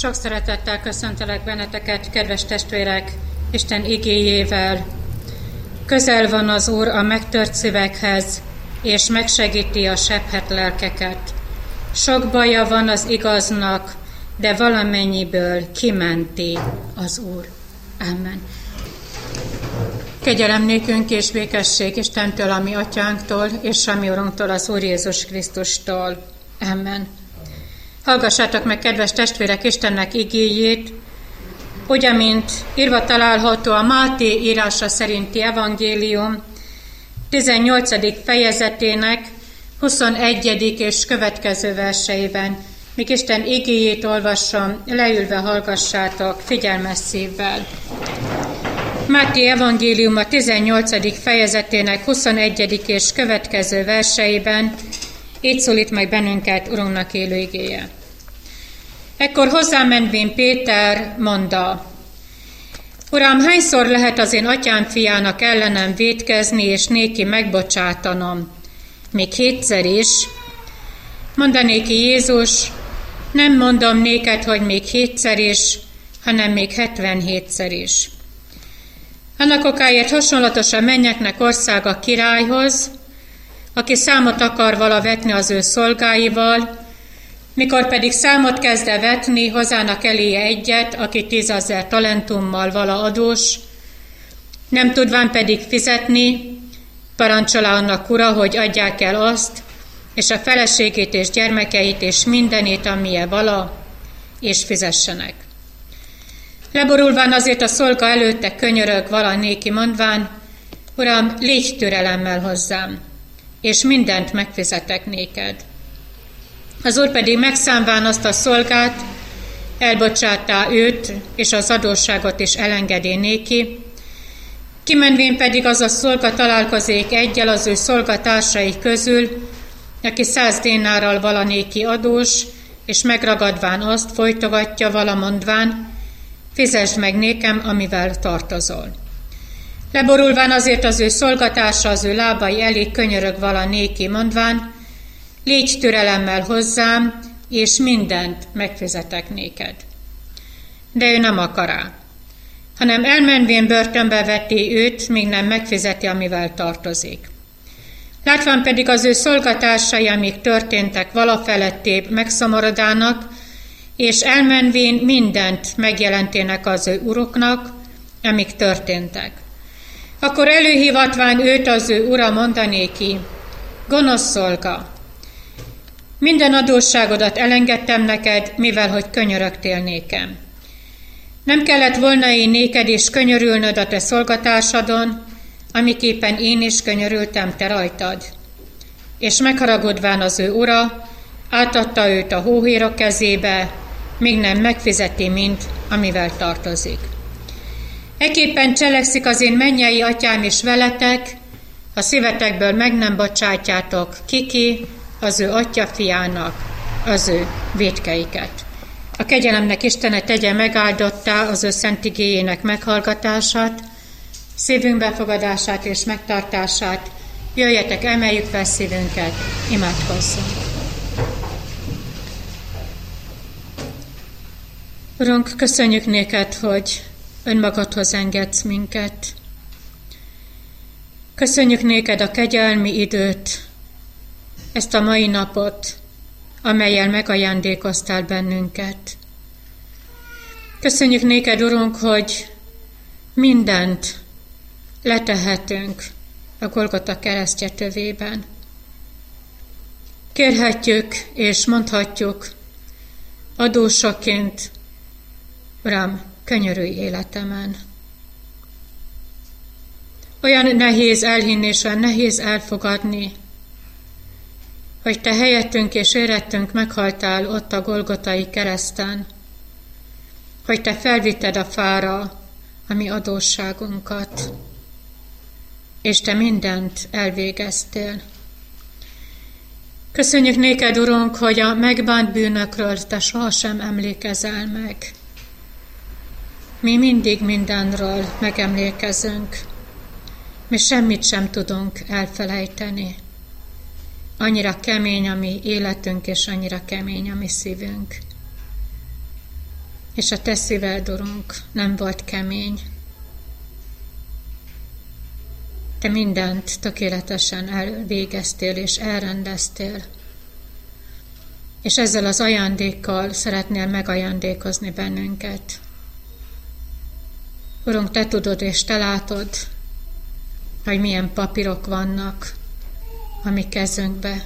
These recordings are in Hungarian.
Sok szeretettel köszöntelek benneteket, kedves testvérek, Isten igéjével. Közel van az Úr a megtört szívekhez, és megsegíti a sebhet lelkeket. Sok baja van az igaznak, de valamennyiből kimenti az Úr. Amen. Kegyelem nékünk és békesség Istentől, ami atyánktól, és ami Urunktól, az Úr Jézus Krisztustól. Amen. Hallgassátok meg, kedves testvérek, Istennek igéjét, úgy, amint írva található a Máté írása szerinti evangélium 18. fejezetének 21. és következő verseiben. Míg Isten igéjét olvasom, leülve hallgassátok figyelmes szívvel. Máté evangélium a 18. fejezetének 21. és következő verseiben így szólít meg bennünket Urunknak élő igéje. Ekkor hozzámenvén Péter mondta, Uram, hányszor lehet az én atyám fiának ellenem védkezni, és néki megbocsátanom? Még hétszer is. Mondanéki Jézus, nem mondom néked, hogy még hétszer is, hanem még hetvenhétszer is. Annak okáért hasonlatos a mennyeknek országa királyhoz, aki számot akar vala vetni az ő szolgáival, mikor pedig számot kezde vetni, hozának eléje egyet, aki tízezer talentummal vala adós, nem tudván pedig fizetni, parancsolá annak ura, hogy adják el azt, és a feleségét és gyermekeit és mindenét, amilyen vala, és fizessenek. Leborulván azért a szolga előtte könyörög vala néki mondván, Uram, légy türelemmel hozzám, és mindent megfizetek néked. Az úr pedig megszámván azt a szolgát, elbocsátá őt, és az adósságot is elengedé néki, kimenvén pedig az a szolga találkozék egyel az ő szolgatársai közül, aki száz dénárral valanéki adós, és megragadván azt folytogatja valamondván, fizesd meg nékem, amivel tartozol. Leborulván azért az ő szolgatársa az ő lábai elég könyörög vala néki, mondván, légy türelemmel hozzám, és mindent megfizetek néked. De ő nem akará, hanem elmenvén börtönbe veti őt, míg nem megfizeti, amivel tartozik. Látván pedig az ő szolgatársai, amik történtek valafelettébb megszomorodának, és elmenvén mindent megjelentének az ő uroknak, amik történtek. Akkor előhívatván őt az ő ura mondanéki, gonosz szolga, minden adósságodat elengedtem neked, mivel hogy könyörögtél nékem. Nem kellett volna én néked is könyörülnöd a te szolgatársadon, amiképpen én is könyörültem te rajtad. És megharagodván az ő ura, átadta őt a hóhérok kezébe, még nem megfizeti mint, amivel tartozik. Eképpen cselekszik az én mennyei atyám is veletek, a szívetekből meg nem bocsátjátok kiki az ő atya fiának az ő védkeiket. A kegyelemnek Istene tegye megáldottá az ő szent igéjének meghallgatását, szívünk befogadását és megtartását. Jöjjetek, emeljük fel szívünket, imádkozzunk. Urunk, köszönjük néked, hogy önmagadhoz engedsz minket. Köszönjük néked a kegyelmi időt, ezt a mai napot, amelyel megajándékoztál bennünket. Köszönjük néked, Urunk, hogy mindent letehetünk a Golgota keresztje tövében. Kérhetjük és mondhatjuk adósaként Uram, könyörülj életemen. Olyan nehéz elhinni és olyan nehéz elfogadni, hogy Te helyettünk és érettünk meghaltál ott a Golgotai kereszten, hogy Te felvitted a fára a mi adósságunkat, és Te mindent elvégeztél. Köszönjük néked, Urunk, hogy a megbánt bűnökről Te sohasem emlékezel meg. Mi mindig mindenről megemlékezünk. Mi semmit sem tudunk elfelejteni. Annyira kemény a mi életünk, és annyira kemény a mi szívünk. és a te szíved, Urunk, nem volt kemény. Te mindent tökéletesen elvégeztél és elrendeztél. És ezzel az ajándékkal szeretnél megajándékozni bennünket. Urunk, Te tudod és Te látod, hogy milyen papírok vannak a mi kezünkbe.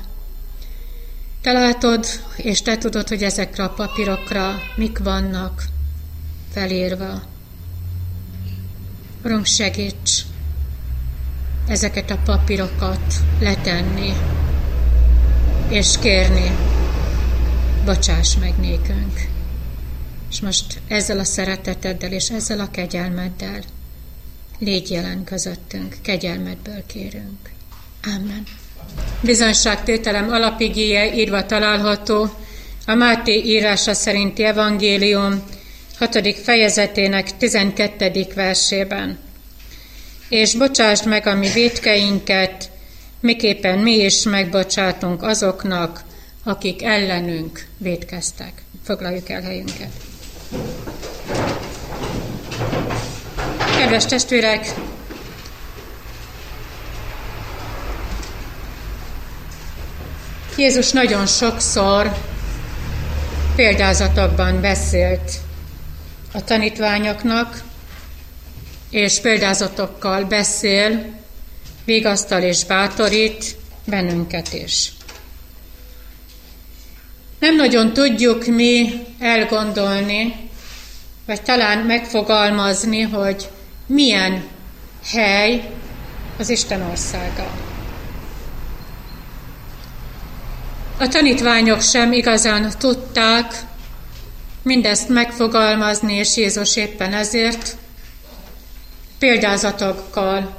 Te látod, és Te tudod, hogy ezekre a papírokra mik vannak felírva. Urunk, segíts ezeket a papírokat letenni, és kérni, bocsáss meg nékünk. És most ezzel a szereteteddel és ezzel a kegyelmeddel légy jelen közöttünk, kegyelmedből kérünk. Amen. Bizonyságtételem alapigéje írva található a Máté írása szerinti evangélium 6. fejezetének 12. versében. És bocsásd meg a mi védkeinket, miképpen mi is megbocsátunk azoknak, akik ellenünk védkeztek. Foglaljuk el helyünket. Kedves testvérek, Jézus nagyon sokszor példázatokban beszélt a tanítványoknak, és példázatokkal beszél, vigasztal és bátorít bennünket is. Nem nagyon tudjuk mi elgondolni, vagy talán megfogalmazni, hogy milyen hely az Isten országa. A tanítványok sem igazán tudták mindezt megfogalmazni, és Jézus éppen ezért példázatokkal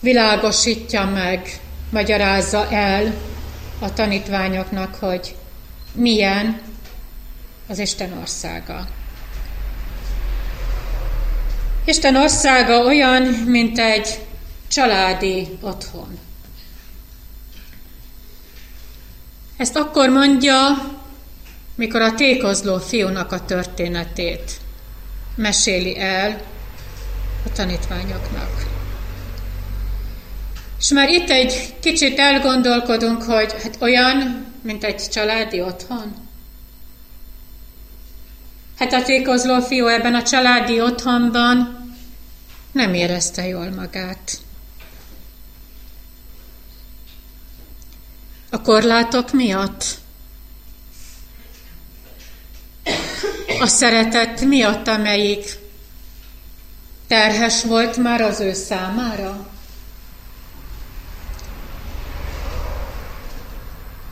világosítja meg, magyarázza el a tanítványoknak, hogy milyen az Isten országa. Isten országa olyan, mint egy családi otthon. Ezt akkor mondja, mikor a tékozló fiúnak a történetét meséli el a tanítványoknak. És már itt egy kicsit elgondolkodunk, hogy hát olyan, mint egy családi otthon. Hát a tékozló fiú ebben a családi otthonban nem érezte jól magát. A korlátok miatt? A szeretet miatt, amelyik terhes volt már az ő számára?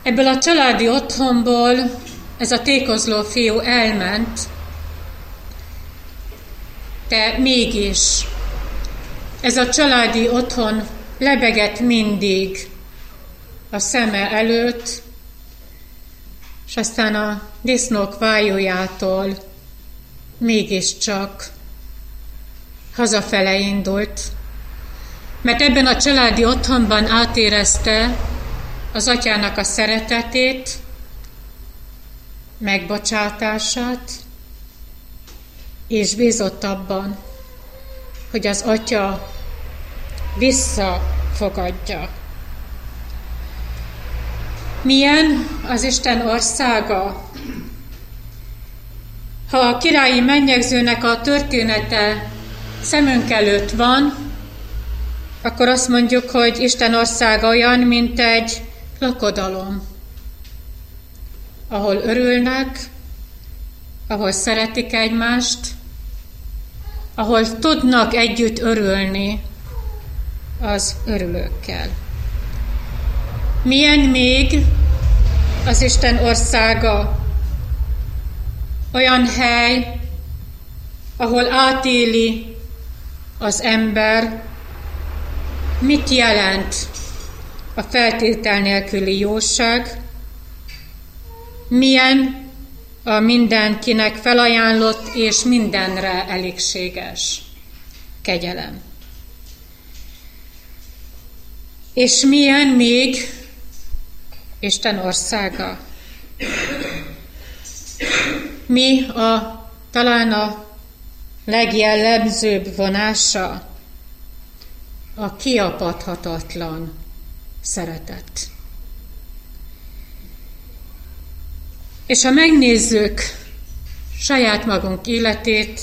Ebből a családi otthonból ez a tékozló fiú elment, de mégis. Ez a családi otthon lebegett mindig. A szeme előtt, és aztán a disznók vájójától mégiscsak hazafele indult, mert ebben a családi otthonban átérezte az atyának a szeretetét, megbocsátását, és bízott abban, hogy az atya visszafogadja. Milyen az Isten országa? Ha a királyi mennyegzőnek a története szemünk előtt van, akkor azt mondjuk, hogy Isten országa olyan, mint egy lakodalom, ahol örülnek, ahol szeretik egymást, ahol tudnak együtt örülni az örülőkkel. Milyen még az Isten országa? Olyan hely, ahol átéli az ember, mit jelent a feltétel nélküli jóság, milyen a mindenkinek felajánlott és mindenre elégséges kegyelem. És milyen még Isten országa? Mi a talán a legjellemzőbb vonása a kiapadhatatlan szeretet. És ha megnézzük saját magunk életét,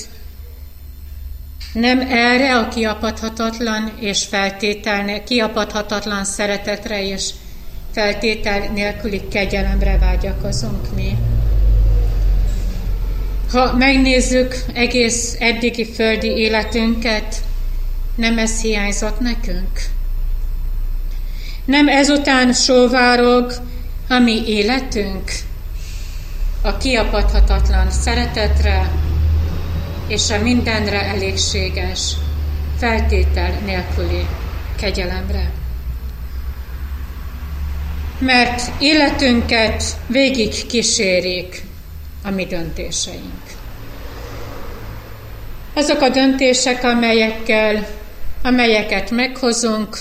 nem erre a kiapadhatatlan és feltétel, kiapadhatatlan szeretetre és feltétel nélküli kegyelemre vágyakozunk mi. Ha megnézzük egész eddigi földi életünket, nem ez hiányzott nekünk? Nem ezután sóvárog a mi életünk? A kiapadhatatlan szeretetre és a mindenre elégséges, feltétel nélküli kegyelemre. Mert életünket végig kísérik a mi döntéseink. Azok a döntések, amelyekkel, amelyeket meghozunk,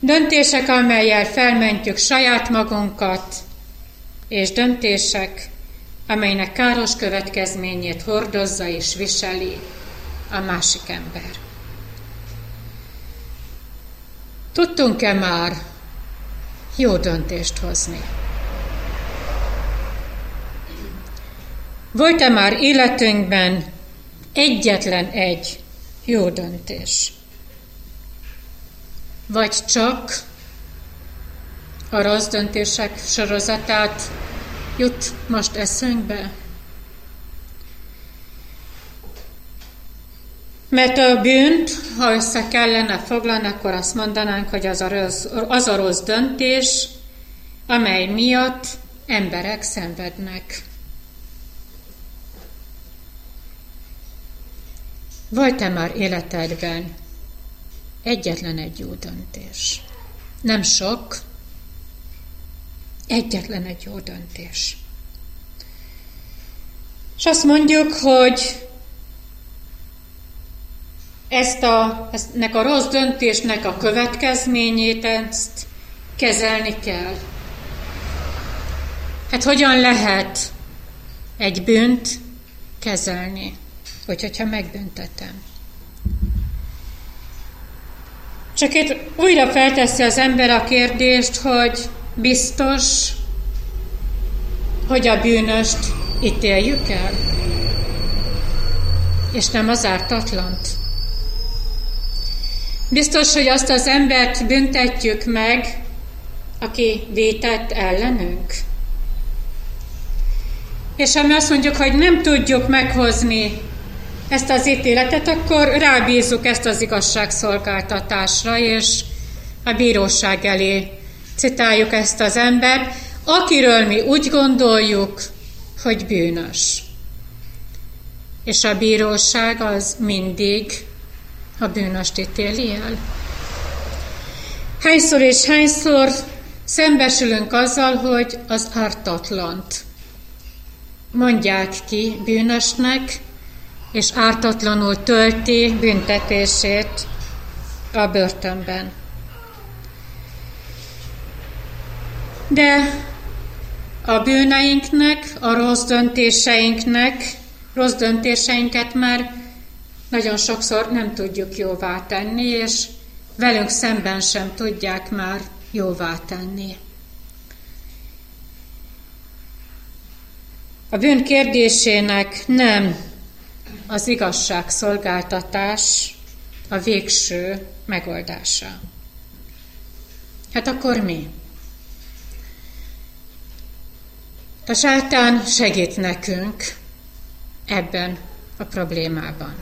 döntések, amelyel felmentjük saját magunkat, és döntések, amelynek káros következményét hordozza és viseli a másik ember. Tudtunk-e már jó döntést hozni? Volt-e már életünkben egyetlen egy jó döntés? Vagy csak a rossz döntések sorozatát jut most eszünkbe? Mert a bűnt, ha össze kellene foglalni, akkor azt mondanánk, hogy az a, rossz, az a rossz döntés, amely miatt emberek szenvednek. Volt-e már életedben egyetlen egy jó döntés? Nem sok, Egyetlen egy jó döntés. És azt mondjuk, hogy ezt a, eztnek a rossz döntésnek a következményét ezt kezelni kell. Hát hogyan lehet egy bűnt kezelni, hogy hogyha megbüntetem? Csak itt újra felteszi az ember a kérdést, hogy Biztos, hogy a bűnöst ítéljük el, és nem az ártatlant. Biztos, hogy azt az embert büntetjük meg, aki vétett ellenünk. És ha mi azt mondjuk, hogy nem tudjuk meghozni ezt az ítéletet, akkor rábízzuk ezt az igazságszolgáltatásra, és a bíróság elé citáljuk ezt az embert, akiről mi úgy gondoljuk, hogy bűnös. És a bíróság az mindig a bűnöst ítéli el. Hányszor és hányszor szembesülünk azzal, hogy az ártatlant mondják ki bűnösnek, és ártatlanul tölti büntetését a börtönben. De a bűneinknek, a rossz döntéseinknek, rossz döntéseinket már nagyon sokszor nem tudjuk jóvá tenni, és velünk szemben sem tudják már jóvá tenni. A bűn kérdésének nem az igazságszolgáltatás a végső megoldása. Hát akkor mi? A sátán segít nekünk ebben a problémában.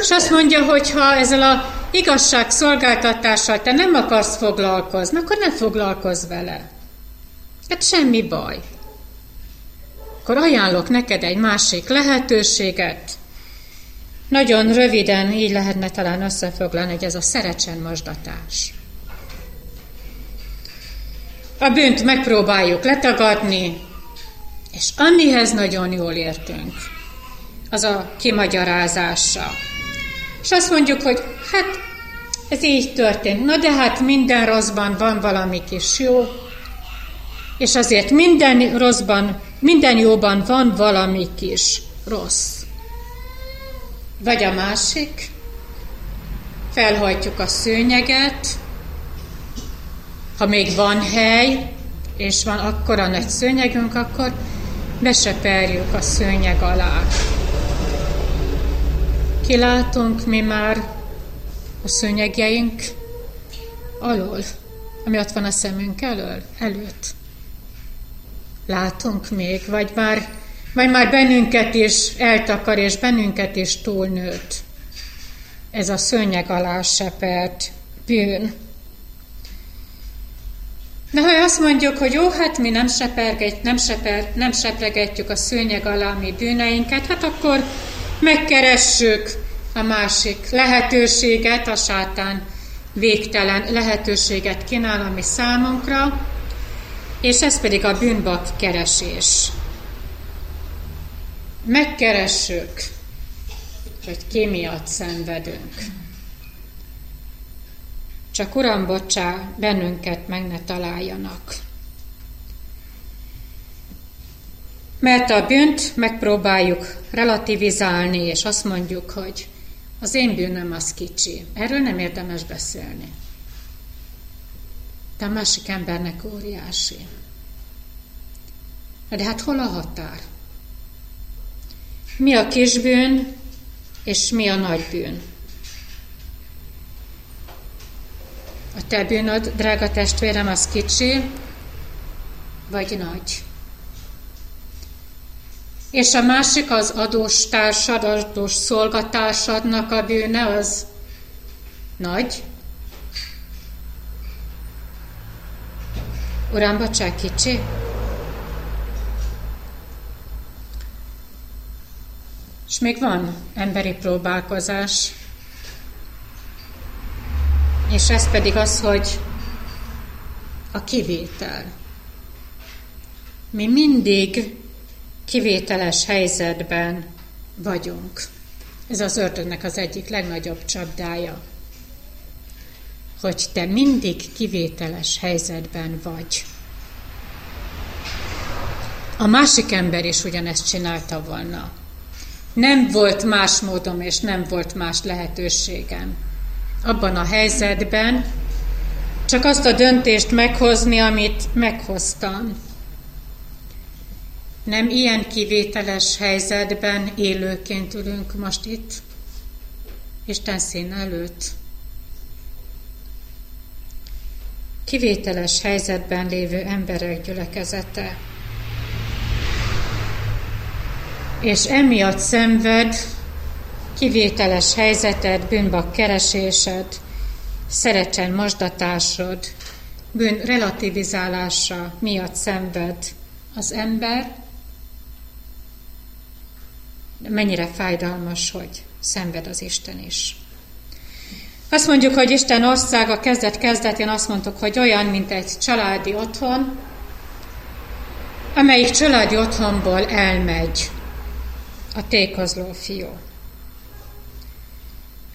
És azt mondja, hogy ha ezzel a igazság szolgáltatással te nem akarsz foglalkozni, akkor ne foglalkozz vele. Hát semmi baj. Akkor ajánlok neked egy másik lehetőséget. Nagyon röviden így lehetne talán összefoglalni, hogy ez a szerecsen mosdatás. A bűnt megpróbáljuk letagadni, és amihez nagyon jól értünk, az a kimagyarázása. És azt mondjuk, hogy hát ez így történt. Na de hát minden rosszban van valami kis jó. És azért minden rosszban, minden jóban van valami kis rossz. Vagy a másik, felhajtjuk a szőnyeget, ha még van hely, és van akkora nagy szőnyegünk, akkor beseperjük a szőnyeg alá. Kilátunk mi már a szőnyegjeink alól, ami ott van a szemünk elől, előtt. Látunk még, vagy már, vagy már bennünket is eltakar, és bennünket is túlnőtt. Ez a szőnyeg alá sepert bűn. Ha azt mondjuk, hogy jó, hát mi nem, seperget, nem, seper, nem sepregetjük a szőnyeg alá mi bűneinket, hát akkor megkeressük a másik lehetőséget, a sátán végtelen lehetőséget kínál a mi számunkra, és ez pedig a bűnbak keresés. Megkeressük, hogy ki miatt szenvedünk. Csak Uram, bocsá, bennünket meg ne találjanak. Mert a bűnt megpróbáljuk relativizálni, és azt mondjuk, hogy az én bűnöm az kicsi. Erről nem érdemes beszélni. De a másik embernek óriási. De hát hol a határ? Mi a kis bűn, és mi a nagy bűn? A te bűnöd, drága testvérem, az kicsi, vagy nagy? És a másik az adós társad, adós szolgatársadnak a bűne, az nagy. Uram, bocsák, kicsi? És még van emberi próbálkozás, és ez pedig az, hogy a kivétel. Mi mindig kivételes helyzetben vagyunk. Ez az ördögnek az egyik legnagyobb csapdája, hogy te mindig kivételes helyzetben vagy. A másik ember is ugyanezt csinálta volna. Nem volt más módom, és nem volt más lehetőségem. Abban a helyzetben csak azt a döntést meghozni, amit meghoztam. Nem ilyen kivételes helyzetben élőként ülünk most itt, Isten szín előtt. Kivételes helyzetben lévő emberek gyülekezete. És emiatt szenved kivételes helyzeted, bűnbak keresésed, szerecsen mosdatásod, bűn relativizálása miatt szenved az ember, mennyire fájdalmas, hogy szenved az Isten is. Azt mondjuk, hogy Isten országa kezdet-kezdetén azt mondtuk, hogy olyan, mint egy családi otthon, amelyik családi otthonból elmegy a tékozló fiú.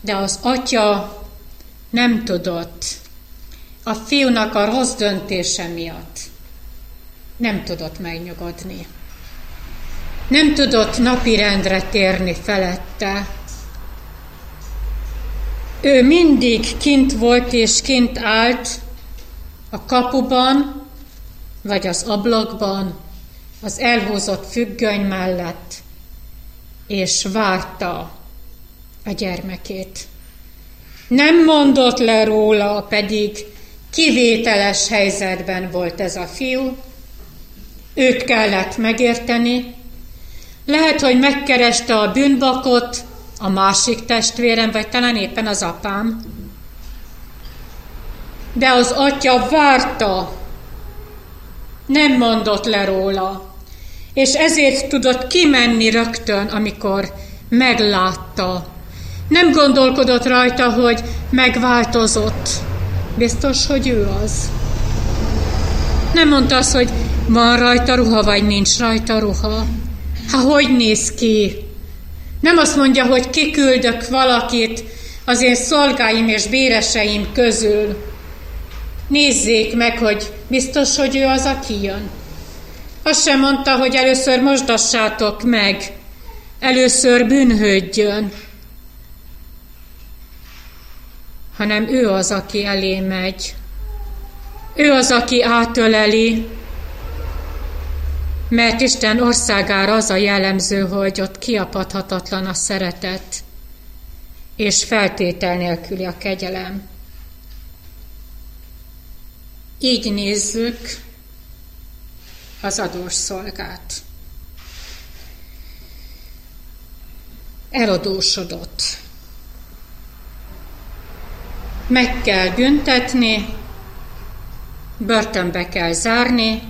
De az atya nem tudott a fiúnak a rossz döntése miatt. Nem tudott megnyugodni. Nem tudott napirendre térni felette. Ő mindig kint volt és kint állt a kapuban, vagy az ablakban, az elhúzott függöny mellett, és várta a gyermekét. Nem mondott le róla, pedig kivételes helyzetben volt ez a fiú. Őt kellett megérteni, lehet, hogy megkereste a bűnbakot a másik testvérem, vagy talán éppen az apám. De az atya várta, nem mondott le róla, és ezért tudott kimenni rögtön, amikor meglátta. Nem gondolkodott rajta, hogy megváltozott. Biztos, hogy ő az. Nem mondta azt, hogy van rajta ruha, vagy nincs rajta ruha. Ha hogy néz ki? Nem azt mondja, hogy kiküldök valakit az én szolgáim és béreseim közül. nézzék meg, hogy biztos, hogy ő az, aki jön. Azt sem mondta, hogy először mosdassátok meg, először bűnhődjön, hanem ő az, aki elé megy. Ő az, aki átöleli, mert Isten országára az a jellemző, hogy ott kiapadhatatlan a szeretet, és feltétel nélküli a kegyelem. Így nézzük az adós szolgát. Eladósodott. Meg kell büntetni, börtönbe kell zárni,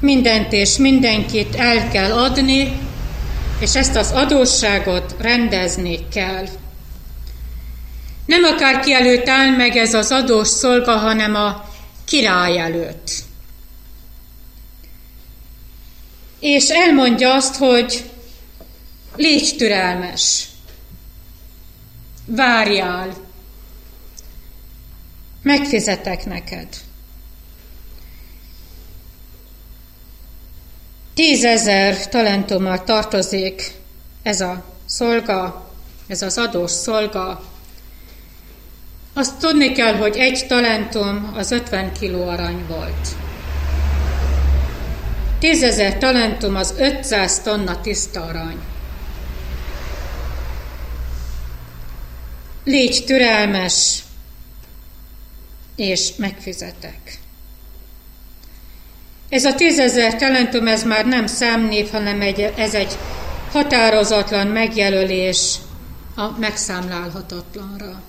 mindent és mindenkit el kell adni, és ezt az adósságot rendezni kell. Nem akárki előtt áll meg ez az adós szolga, hanem a király előtt. És elmondja azt, hogy légy türelmes, várjál, megfizetek neked. Tízezer talentummal tartozik ez a szolga, ez az adós szolga. Azt tudni kell, hogy egy talentum az 50 kiló arany volt. Tízezer talentum az 500 tonna tiszta arany. Légy türelmes, és megfizetek. Ez a tízezer talentum, ez már nem számnév, hanem egy, ez egy határozatlan megjelölés a megszámlálhatatlanra.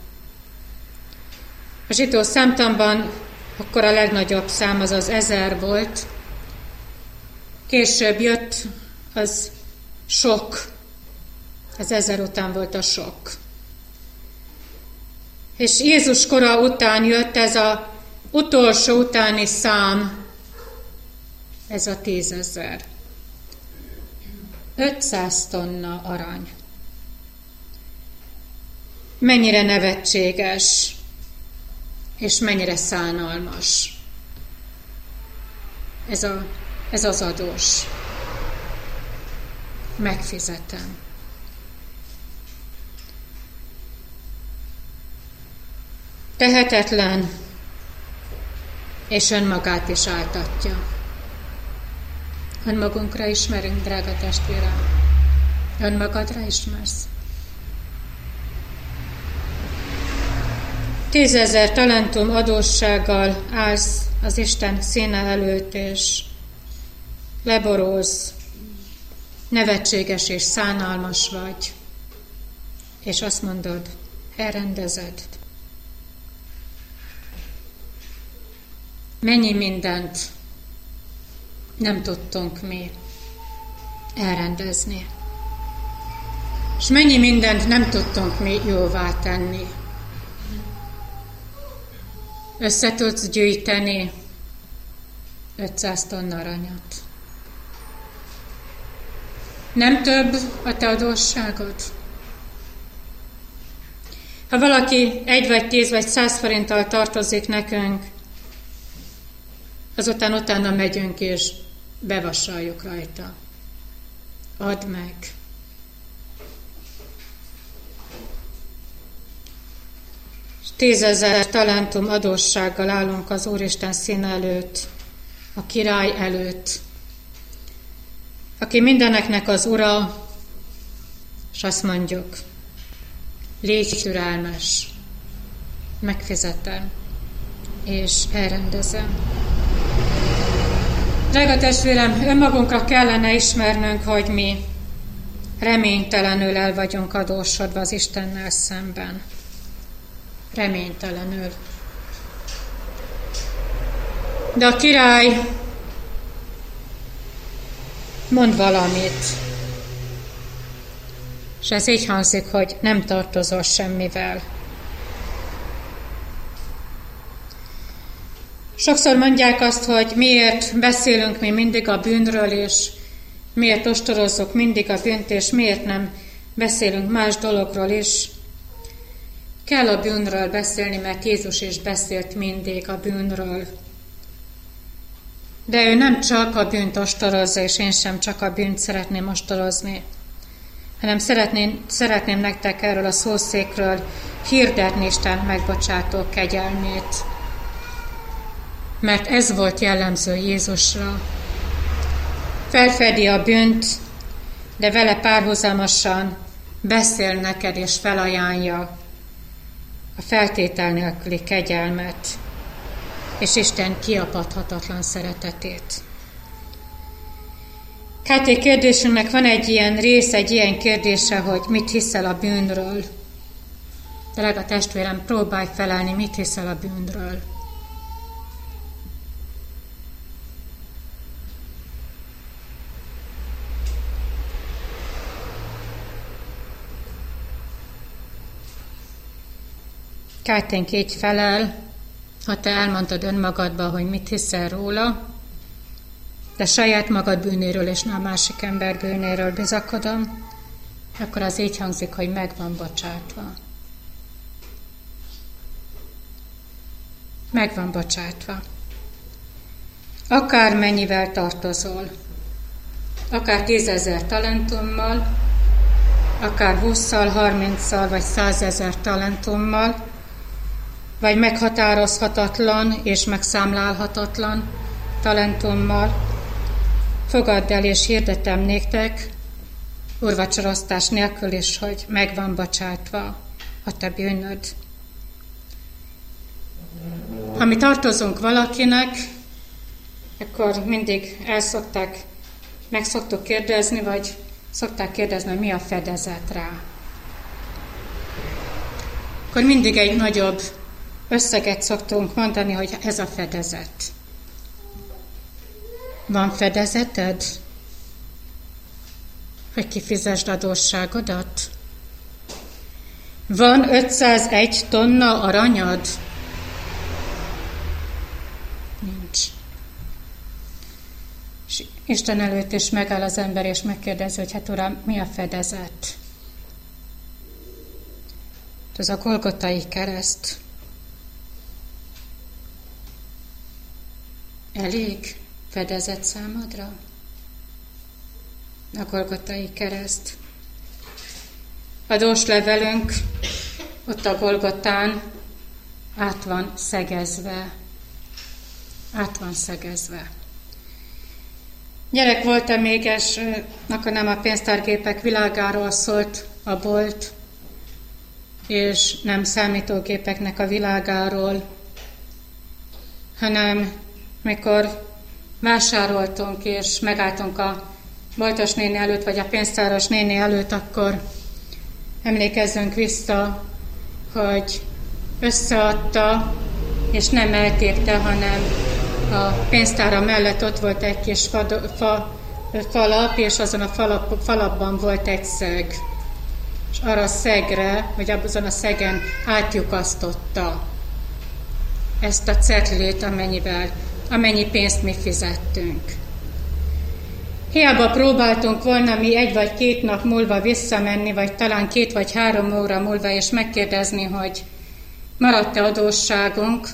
A zsidó számtamban akkor a legnagyobb szám az az ezer volt, később jött az sok, az ezer után volt a sok. És Jézus kora után jött ez a utolsó utáni szám, ez a tízezer. 500 tonna arany. Mennyire nevetséges, és mennyire szánalmas. Ez, a, ez az adós. Megfizetem. Tehetetlen, és önmagát is áltatja. Önmagunkra ismerünk, drága testvérem. Önmagadra ismersz? Tízezer talentum adóssággal állsz az Isten színe előtt, és leboróz, nevetséges és szánalmas vagy, és azt mondod, elrendezed. Mennyi mindent nem tudtunk mi elrendezni. És mennyi mindent nem tudtunk mi jóvá tenni. Össze tudsz gyűjteni 500 tonna aranyat. Nem több a te adósságod? Ha valaki egy vagy tíz vagy száz forinttal tartozik nekünk, azután utána megyünk és bevassaljuk rajta. Add meg. Tízezer talentum adóssággal állunk az Úristen szín előtt, a király előtt, aki mindeneknek az ura, és azt mondjuk, légy türelmes, megfizetem, és elrendezem. Drága testvérem, önmagunkra kellene ismernünk, hogy mi reménytelenül el vagyunk adósodva az Istennel szemben. Reménytelenül. De a király mond valamit, és ez így hangzik, hogy nem tartozol semmivel. Sokszor mondják azt, hogy miért beszélünk mi mindig a bűnről, és miért ostorozzuk mindig a bűnt, és miért nem beszélünk más dologról is. Kell a bűnről beszélni, mert Jézus is beszélt mindig a bűnről. De ő nem csak a bűnt ostorozza, és én sem csak a bűnt szeretném ostorozni, hanem szeretném, szeretném nektek erről a szószékről hirdetni Isten megbocsátó kegyelmét. Mert ez volt jellemző Jézusra. Felfedi a bűnt, de vele párhuzamosan beszél neked és felajánlja a feltétel nélküli kegyelmet és Isten kiapadhatatlan szeretetét. Káté kérdésünknek van egy ilyen rész, egy ilyen kérdése, hogy mit hiszel a bűnről. De a testvérem, próbálj felelni, mit hiszel a bűnről. Kárténk így felel, ha te elmondtad önmagadba, hogy mit hiszel róla, de saját magad bűnéről és nem a másik ember bűnéről bizakodom, akkor az így hangzik, hogy meg van bocsátva. Meg van bocsátva. Akár mennyivel tartozol, akár tízezer talentummal, akár húszszal, harmincszal vagy százezer talentummal, vagy meghatározhatatlan és megszámlálhatatlan talentummal, fogadd el és hirdetem néktek, urvacsorosztás nélkül is, hogy meg van bocsátva a te bűnöd. Ha mi tartozunk valakinek, akkor mindig el szokták, meg szoktuk kérdezni, vagy szokták kérdezni, hogy mi a fedezet rá. Akkor mindig egy nagyobb összeget szoktunk mondani, hogy ez a fedezet. Van fedezeted? Hogy kifizesd adósságodat? Van 501 tonna aranyad? Nincs. És Isten előtt is megáll az ember, és megkérdezi, hogy hát Uram, mi a fedezet? Ez a Golgotai kereszt. Elég fedezet számadra? A Golgotai kereszt. A levelünk ott a Golgotán át van szegezve. Át van szegezve. Gyerek voltam még, és akkor nem a pénztárgépek világáról szólt a bolt, és nem számítógépeknek a világáról, hanem mikor vásároltunk és megálltunk a boltos néni előtt, vagy a pénztáros néni előtt, akkor emlékezzünk vissza, hogy összeadta, és nem eltépte, hanem a pénztára mellett ott volt egy kis fa, fa, falap, és azon a falap, falapban volt egy szeg. És arra a szegre, vagy azon a szegen átjukasztotta ezt a cetlét, amennyivel amennyi pénzt mi fizettünk. Hiába próbáltunk volna mi egy vagy két nap múlva visszamenni, vagy talán két vagy három óra múlva, és megkérdezni, hogy maradt-e adósságunk,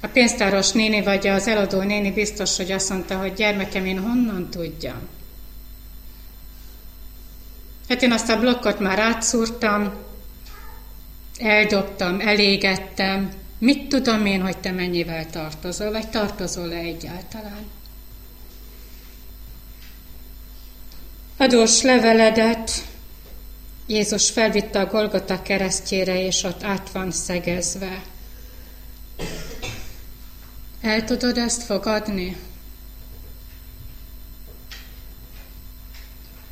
a pénztáros néni vagy az eladó néni biztos, hogy azt mondta, hogy gyermekem, én honnan tudjam. Hát én azt a blokkot már átszúrtam, eldobtam, elégettem, Mit tudom én, hogy te mennyivel tartozol, vagy tartozol-e egyáltalán? Adós leveledet Jézus felvitte a Golgota keresztjére, és ott át van szegezve. El tudod ezt fogadni?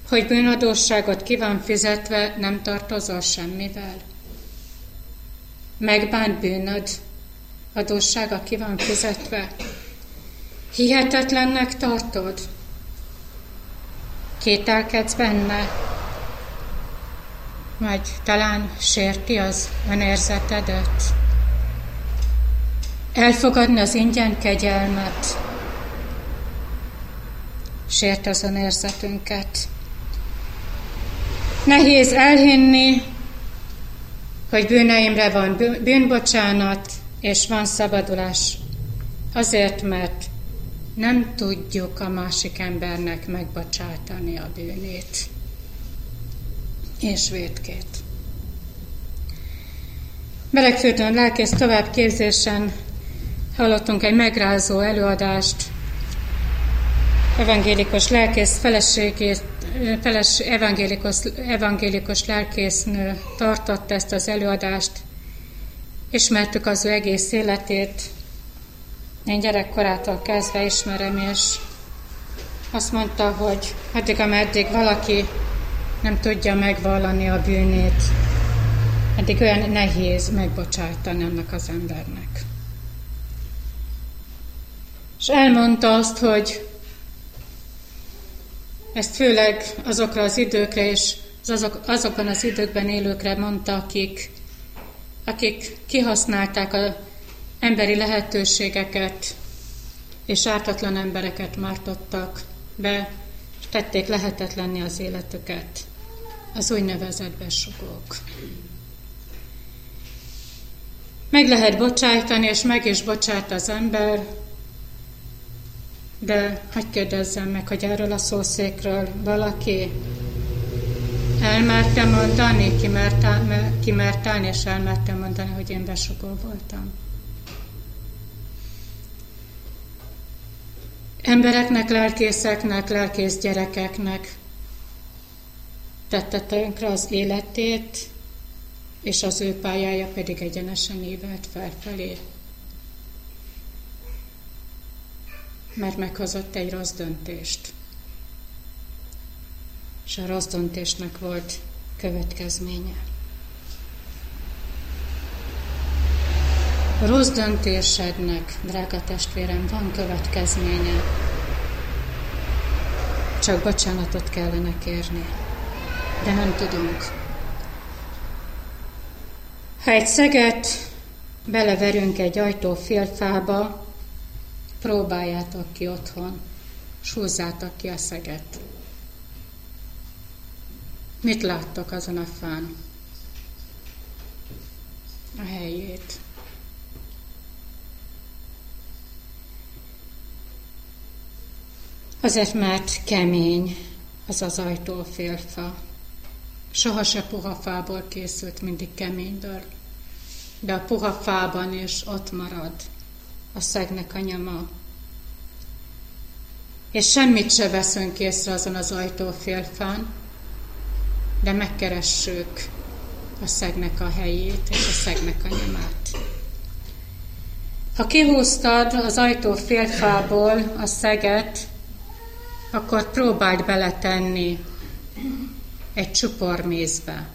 Hogy bűnadósságot ki van fizetve, nem tartozol semmivel? Megbánt bűnöd, adóssága ki van fizetve. Hihetetlennek tartod? Kételkedsz benne? Vagy talán sérti az önérzetedet? Elfogadni az ingyen kegyelmet? Sért az önérzetünket. Nehéz elhinni, hogy bűneimre van bűnbocsánat, és van szabadulás. Azért, mert nem tudjuk a másik embernek megbocsátani a bűnét és vétkét. Melegfőtön lelkész továbbképzésen hallottunk egy megrázó előadást evangélikus lelkész feleségét, feles, evangélikus, evangélikus lelkésznő tartott ezt az előadást, ismertük az ő egész életét, én gyerekkorától kezdve ismerem, és azt mondta, hogy addig, ameddig valaki nem tudja megvallani a bűnét, eddig olyan nehéz megbocsájtani ennek az embernek. És elmondta azt, hogy ezt főleg azokra az időkre és azok, azokban az időkben élőkre mondta, akik, akik kihasználták az emberi lehetőségeket, és ártatlan embereket mártottak be, és tették lehetetlenni az életüket, az úgynevezett besugók. Meg lehet bocsájtani, és meg is bocsát az ember, de hagyd kérdezzem meg, hogy erről a szószékről valaki elmerte mondani, kimert állni, és elmerte mondani, hogy én besugó voltam. Embereknek, lelkészeknek, lelkész gyerekeknek tette tönkre az életét, és az ő pályája pedig egyenesen évelt felfelé. Mert meghozott egy rossz döntést. És a rossz döntésnek volt következménye. A rossz döntésednek, drága testvérem, van következménye. Csak bocsánatot kellene kérni. De nem tudunk. Ha egy szeget beleverünk egy ajtó félfába, próbáljátok ki otthon, és húzzátok ki a szeget. Mit láttok azon a fán? A helyét. Azért, mert kemény az az ajtófélfa. Soha se puha fából készült, mindig keményből. De a puha fában is ott marad a szegnek a nyoma. És semmit se veszünk észre azon az ajtófélfán, de megkeressük a szegnek a helyét és a szegnek a nyomát. Ha kihúztad az ajtó félfából a szeget, akkor próbáld beletenni egy csupor mézbe.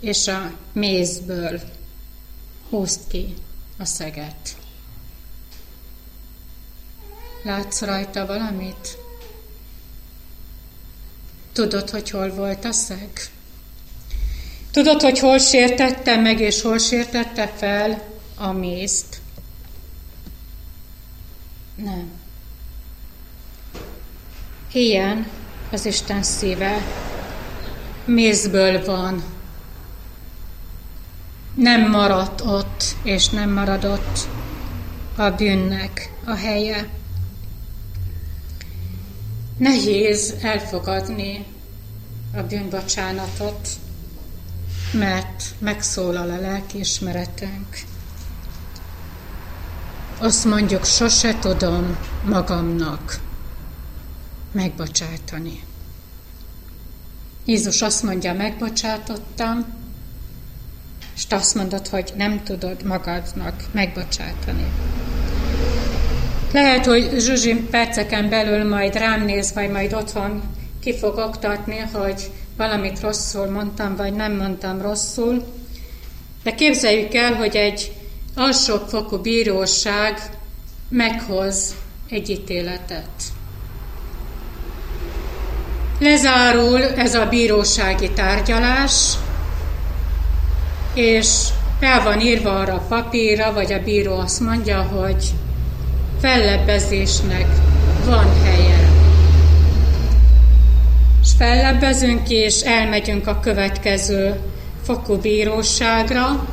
És a mézből húzd ki a szeget. Látsz rajta valamit? Tudod, hogy hol volt a szeg? Tudod, hogy hol sértette meg, és hol sértette fel a mézt? Nem. Ilyen az Isten szíve. Mézből van, nem maradt ott, és nem maradott a bűnnek a helye. Nehéz elfogadni a bűnbocsánatot, mert megszólal a lelkiismeretünk. Azt mondjuk, sose tudom magamnak megbocsátani. Jézus azt mondja, megbocsátottam, és te azt mondod, hogy nem tudod magadnak megbocsátani. Lehet, hogy Zsuzsi perceken belül majd rám néz, vagy majd otthon ki fog oktatni, hogy valamit rosszul mondtam, vagy nem mondtam rosszul. De képzeljük el, hogy egy alsófokú bíróság meghoz egy ítéletet. Lezárul ez a bírósági tárgyalás, és fel van írva arra a papírra, vagy a bíró azt mondja, hogy fellebbezésnek van helye. És fellebbezünk és elmegyünk a következő fokú bíróságra,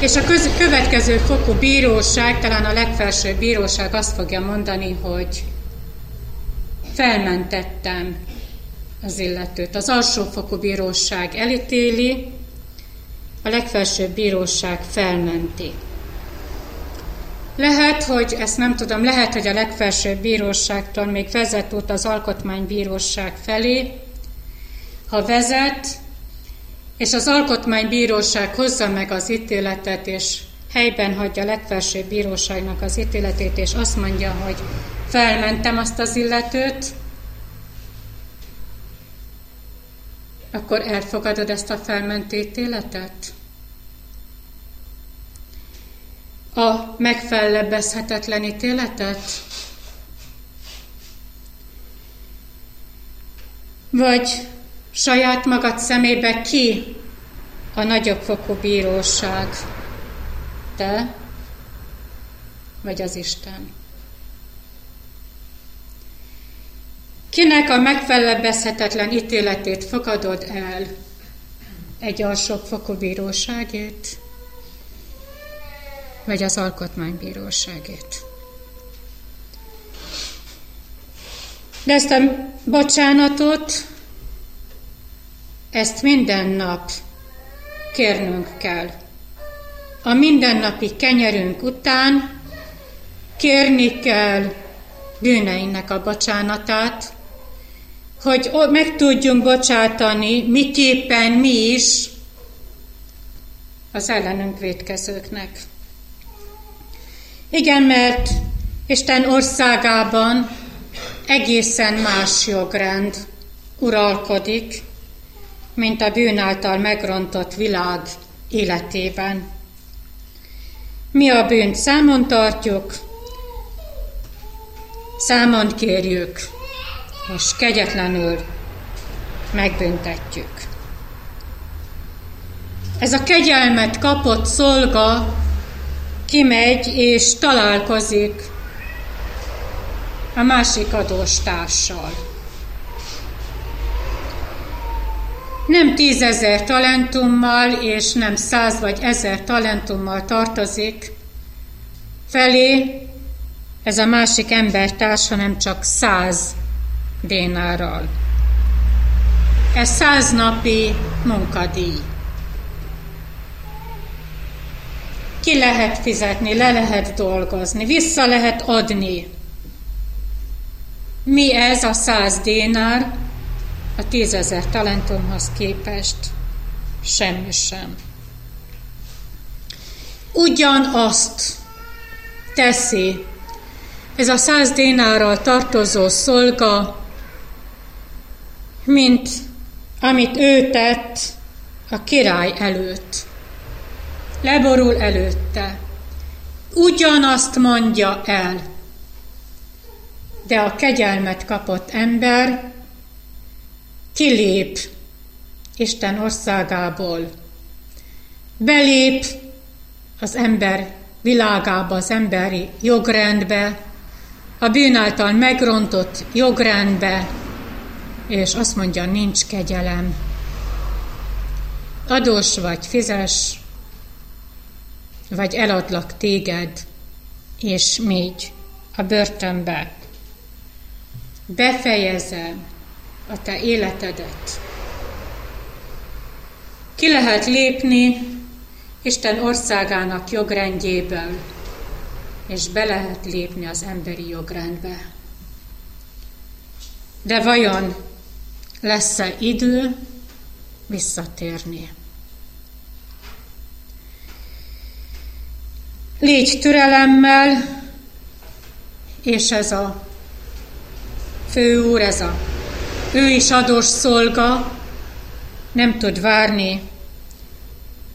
és a köz- következő fokú bíróság, talán a legfelsőbb bíróság azt fogja mondani, hogy felmentettem az illetőt. Az alsófokú bíróság elítéli, a legfelsőbb bíróság felmenti. Lehet, hogy ezt nem tudom, lehet, hogy a legfelsőbb bíróságtól még vezet út az alkotmánybíróság felé. Ha vezet, és az alkotmánybíróság hozza meg az ítéletet, és helyben hagyja a legfelsőbb bíróságnak az ítéletét, és azt mondja, hogy felmentem azt az illetőt, akkor elfogadod ezt a felmentő ítéletet? A megfellebbezhetetlen ítéletet? Vagy saját magad szemébe ki a nagyobb fokú bíróság? Te vagy az Isten? Kinek a megfellebbezhetetlen ítéletét fogadod el? Egy alsófokú bíróságét? Vagy az alkotmánybíróságét? De ezt a bocsánatot, ezt minden nap kérnünk kell. A mindennapi kenyerünk után kérni kell bűneinek a bocsánatát, hogy meg tudjunk bocsátani, miképpen mi is az ellenünk védkezőknek. Igen, mert Isten országában egészen más jogrend uralkodik, mint a bűn által megrontott világ életében. Mi a bűnt számon tartjuk, számon kérjük, és kegyetlenül megbüntetjük. Ez a kegyelmet kapott szolga kimegy és találkozik a másik adóstársal. Nem tízezer talentummal és nem száz vagy ezer talentummal tartozik felé ez a másik embertárs, hanem csak száz dénárral. Ez száz napi munkadíj. Ki lehet fizetni, le lehet dolgozni, vissza lehet adni. Mi ez a száz dénár a tízezer talentumhoz képest? Semmi sem. Ugyanazt teszi ez a száz dénárral tartozó szolga, mint amit ő tett a király előtt. Leborul előtte. Ugyanazt mondja el, de a kegyelmet kapott ember kilép Isten országából. Belép az ember világába, az emberi jogrendbe, a bűn által megrontott jogrendbe, és azt mondja, nincs kegyelem. Adós vagy, fizes, vagy eladlak téged, és még a börtönbe. Befejezem a te életedet. Ki lehet lépni Isten országának jogrendjéből, és be lehet lépni az emberi jogrendbe. De vajon lesz-e idő visszatérni? Légy türelemmel, és ez a főúr, ez a ő is adós szolga, nem tud várni,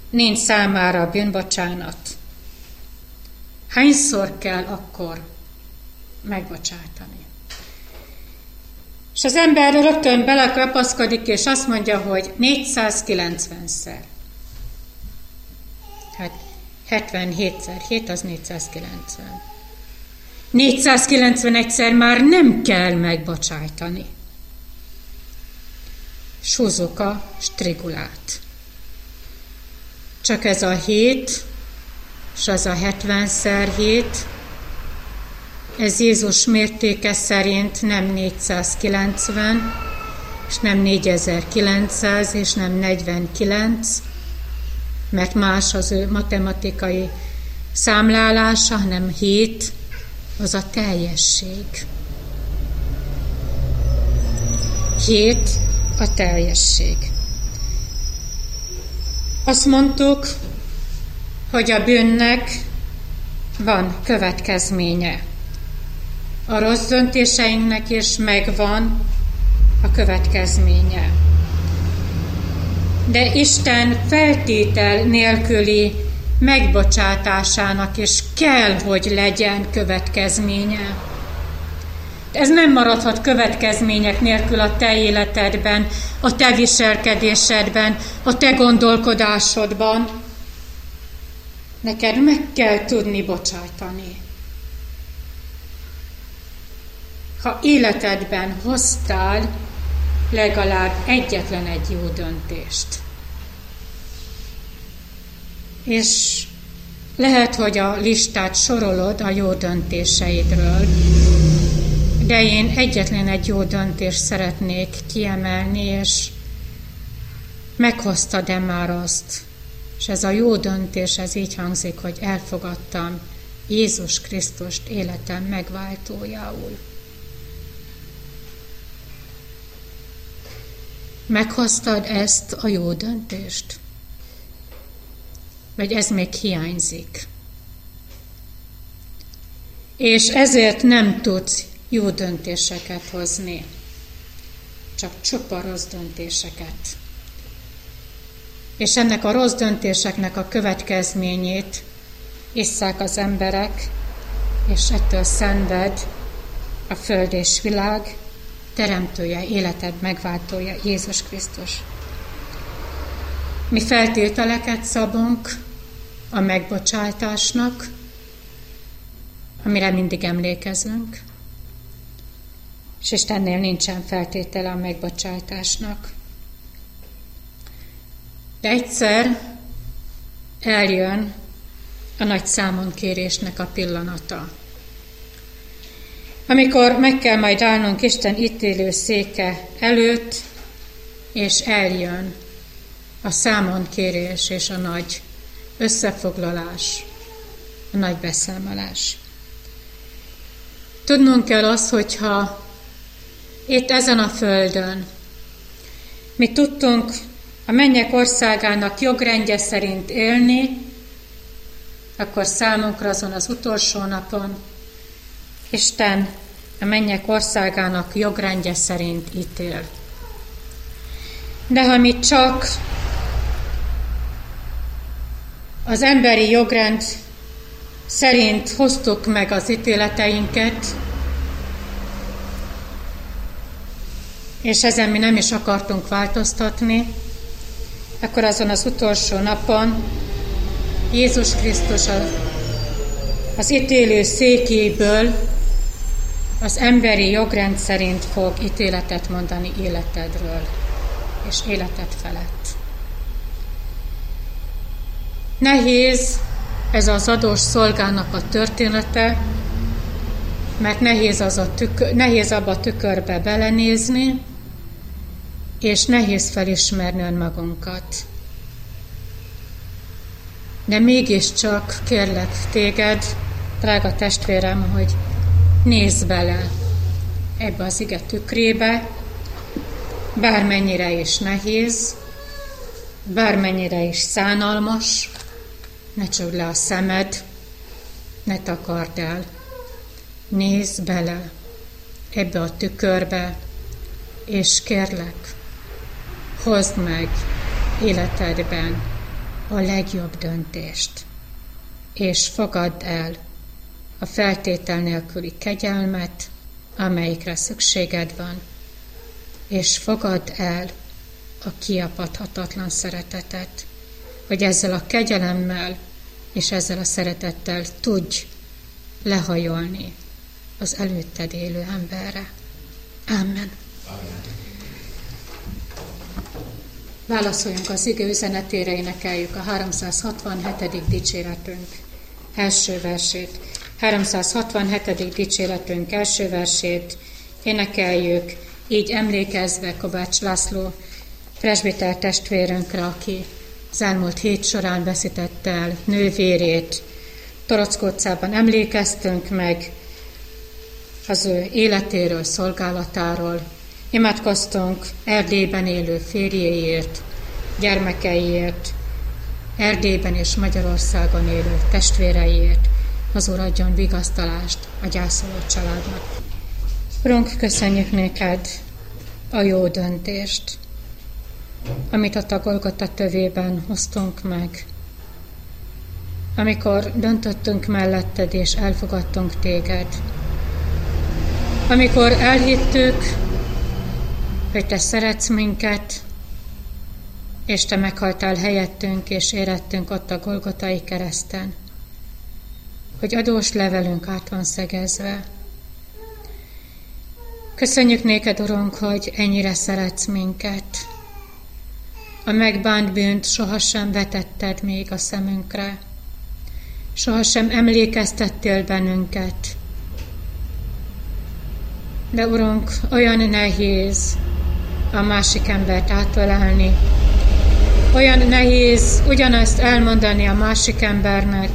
nincs számára a bűnbocsánat. Hányszor kell akkor megbocsátani? És az ember rögtön belekrapaszkodik, és azt mondja, hogy 490-szer. Hát 77-szer 7 az 490. 491-szer már nem kell megbocsájtani. és a strigulát. Csak ez a hét, és az a 70 hét, ez Jézus mértéke szerint nem 490, és nem 4900, és nem 49, mert más az ő matematikai számlálása, hanem 7, az a teljesség. 7 a teljesség. Azt mondtuk, hogy a bűnnek van következménye. A rossz döntéseinknek is megvan a következménye. De Isten feltétel nélküli megbocsátásának is kell, hogy legyen következménye. Ez nem maradhat következmények nélkül a te életedben, a te viselkedésedben, a te gondolkodásodban. Neked meg kell tudni bocsájtani. Ha életedben hoztál legalább egyetlen egy jó döntést, és lehet, hogy a listát sorolod a jó döntéseidről, de én egyetlen egy jó döntést szeretnék kiemelni, és meghoztad-e már azt, és ez a jó döntés, ez így hangzik, hogy elfogadtam Jézus Krisztust életem megváltójául. Meghoztad ezt a jó döntést? Vagy ez még hiányzik? És ezért nem tudsz jó döntéseket hozni, csak csupa rossz döntéseket. És ennek a rossz döntéseknek a következményét isszák az emberek, és ettől szenved a föld és világ, teremtője, életed megváltója, Jézus Krisztus. Mi feltételeket szabunk a megbocsátásnak, amire mindig emlékezünk, és Istennél nincsen feltétele a megbocsátásnak. De egyszer eljön a nagy számonkérésnek a pillanata. Amikor meg kell majd állnunk Isten ítélő széke előtt, és eljön a számonkérés és a nagy összefoglalás, a nagy beszámolás. Tudnunk kell azt, hogyha itt ezen a földön. Mi tudtunk a mennyek országának jogrendje szerint élni, akkor számunkra azon az utolsó napon Isten a mennyek országának jogrendje szerint ítél. De ha mi csak az emberi jogrend szerint hoztuk meg az ítéleteinket, és ezen mi nem is akartunk változtatni, akkor azon az utolsó napon Jézus Krisztus az ítélő székéből az emberi jogrend szerint fog ítéletet mondani életedről és életed felett. Nehéz ez az adós szolgának a története, mert nehéz, az a tükör, nehéz abba a tükörbe belenézni, és nehéz felismerni önmagunkat. De mégiscsak kérlek téged, drága testvérem, hogy nézz bele ebbe az ige tükrébe, bármennyire is nehéz, bármennyire is szánalmas, ne csögd le a szemed, ne takard el. Nézz bele ebbe a tükörbe, és kérlek, hozd meg életedben a legjobb döntést, és fogadd el a feltétel nélküli kegyelmet, amelyikre szükséged van, és fogadd el a kiapadhatatlan szeretetet, hogy ezzel a kegyelemmel és ezzel a szeretettel tudj lehajolni az előtted élő emberre. Amen. Amen. Válaszoljunk az ige üzenetére, énekeljük a 367. dicséretünk első versét. 367. dicséretünk első versét énekeljük, így emlékezve Kovács László presbiter testvérünkre, aki az elmúlt hét során veszítette el nővérét. Torockócában emlékeztünk meg az ő életéről, szolgálatáról, Imádkoztunk Erdélyben élő férjéért, gyermekeiért, Erdélyben és Magyarországon élő testvéreiért, az Úr adjon vigasztalást a gyászoló családnak. Urunk, köszönjük néked a jó döntést, amit a tagolgott a tövében hoztunk meg. Amikor döntöttünk melletted és elfogadtunk téged. Amikor elhittük, hogy te szeretsz minket, és te meghaltál helyettünk, és érettünk ott a Golgotai kereszten, hogy adós levelünk át van szegezve. Köszönjük néked, Urunk, hogy ennyire szeretsz minket. A megbánt bűnt sohasem vetetted még a szemünkre. Sohasem emlékeztettél bennünket. De Urunk, olyan nehéz, a másik embert átölelni. Olyan nehéz ugyanazt elmondani a másik embernek,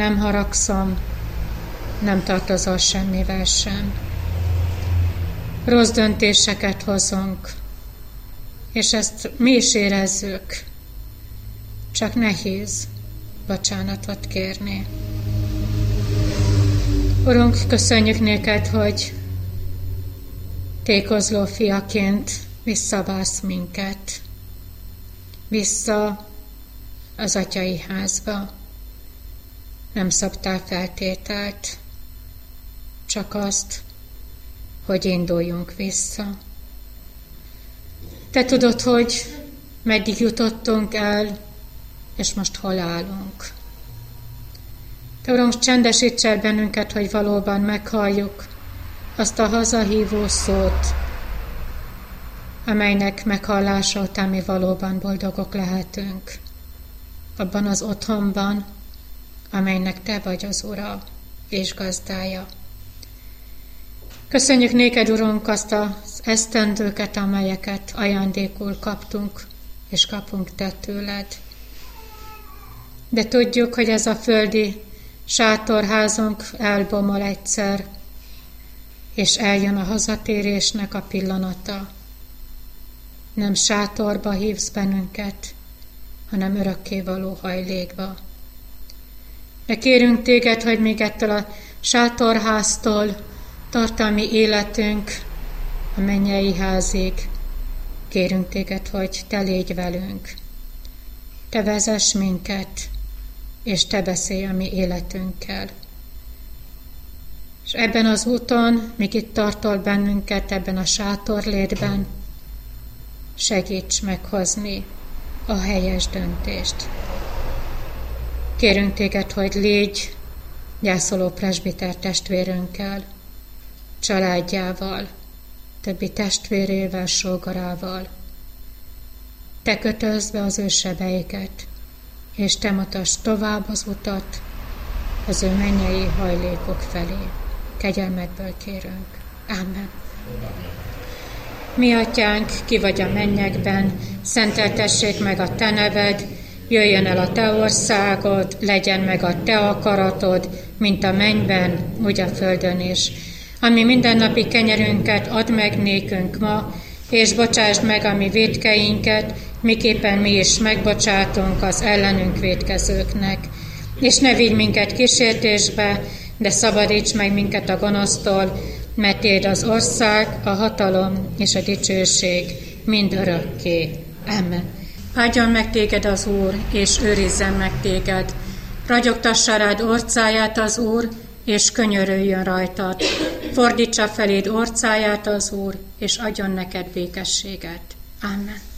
nem haragszom, nem tartozol semmivel sem. Rossz döntéseket hozunk, és ezt mi is érezzük, csak nehéz bocsánatot kérni. Urunk, köszönjük néked, hogy tékozló fiaként visszavársz minket, vissza az atyai házba. Nem szabtál feltételt, csak azt, hogy induljunk vissza. Te tudod, hogy meddig jutottunk el, és most hol állunk. Te, Uram, csendesíts el bennünket, hogy valóban meghalljuk, azt a hazahívó szót, amelynek meghallása után mi valóban boldogok lehetünk. Abban az otthonban, amelynek Te vagy az Ura és gazdája. Köszönjük néked, Urunk, azt az esztendőket, amelyeket ajándékul kaptunk, és kapunk Te tőled. De tudjuk, hogy ez a földi sátorházunk elbomol egyszer, és eljön a hazatérésnek a pillanata. Nem sátorba hívsz bennünket, hanem örökkévaló hajlékba. De kérünk téged, hogy még ettől a sátorháztól tartalmi életünk a mennyei házig. Kérünk téged, hogy te légy velünk. Te vezess minket, és te beszélj a mi életünkkel. És ebben az úton, míg itt tartol bennünket, ebben a sátorlétben, segíts meghozni a helyes döntést. Kérünk téged, hogy légy gyászoló presbiter testvérünkkel, családjával, többi testvérével, sógarával. Te kötözd be az ő sebeiket, és te mutasd tovább az utat az ő mennyei hajlékok felé kegyelmedből kérünk. Amen. Mi atyánk, ki vagy a mennyekben, szenteltessék meg a te neved, jöjjön el a te országod, legyen meg a te akaratod, mint a mennyben, úgy a földön is. Ami mindennapi kenyerünket add meg nékünk ma, és bocsásd meg a mi védkeinket, miképpen mi is megbocsátunk az ellenünk védkezőknek. És ne vigy minket kísértésbe, de szabadíts meg minket a gonosztól, mert Téd az ország, a hatalom és a dicsőség mind örökké. Amen. Áldjon meg téged az Úr, és őrizzen meg téged. Ragyogtassa rád orcáját az Úr, és könyörüljön rajtad. Fordítsa feléd orcáját az Úr, és adjon neked békességet. Amen.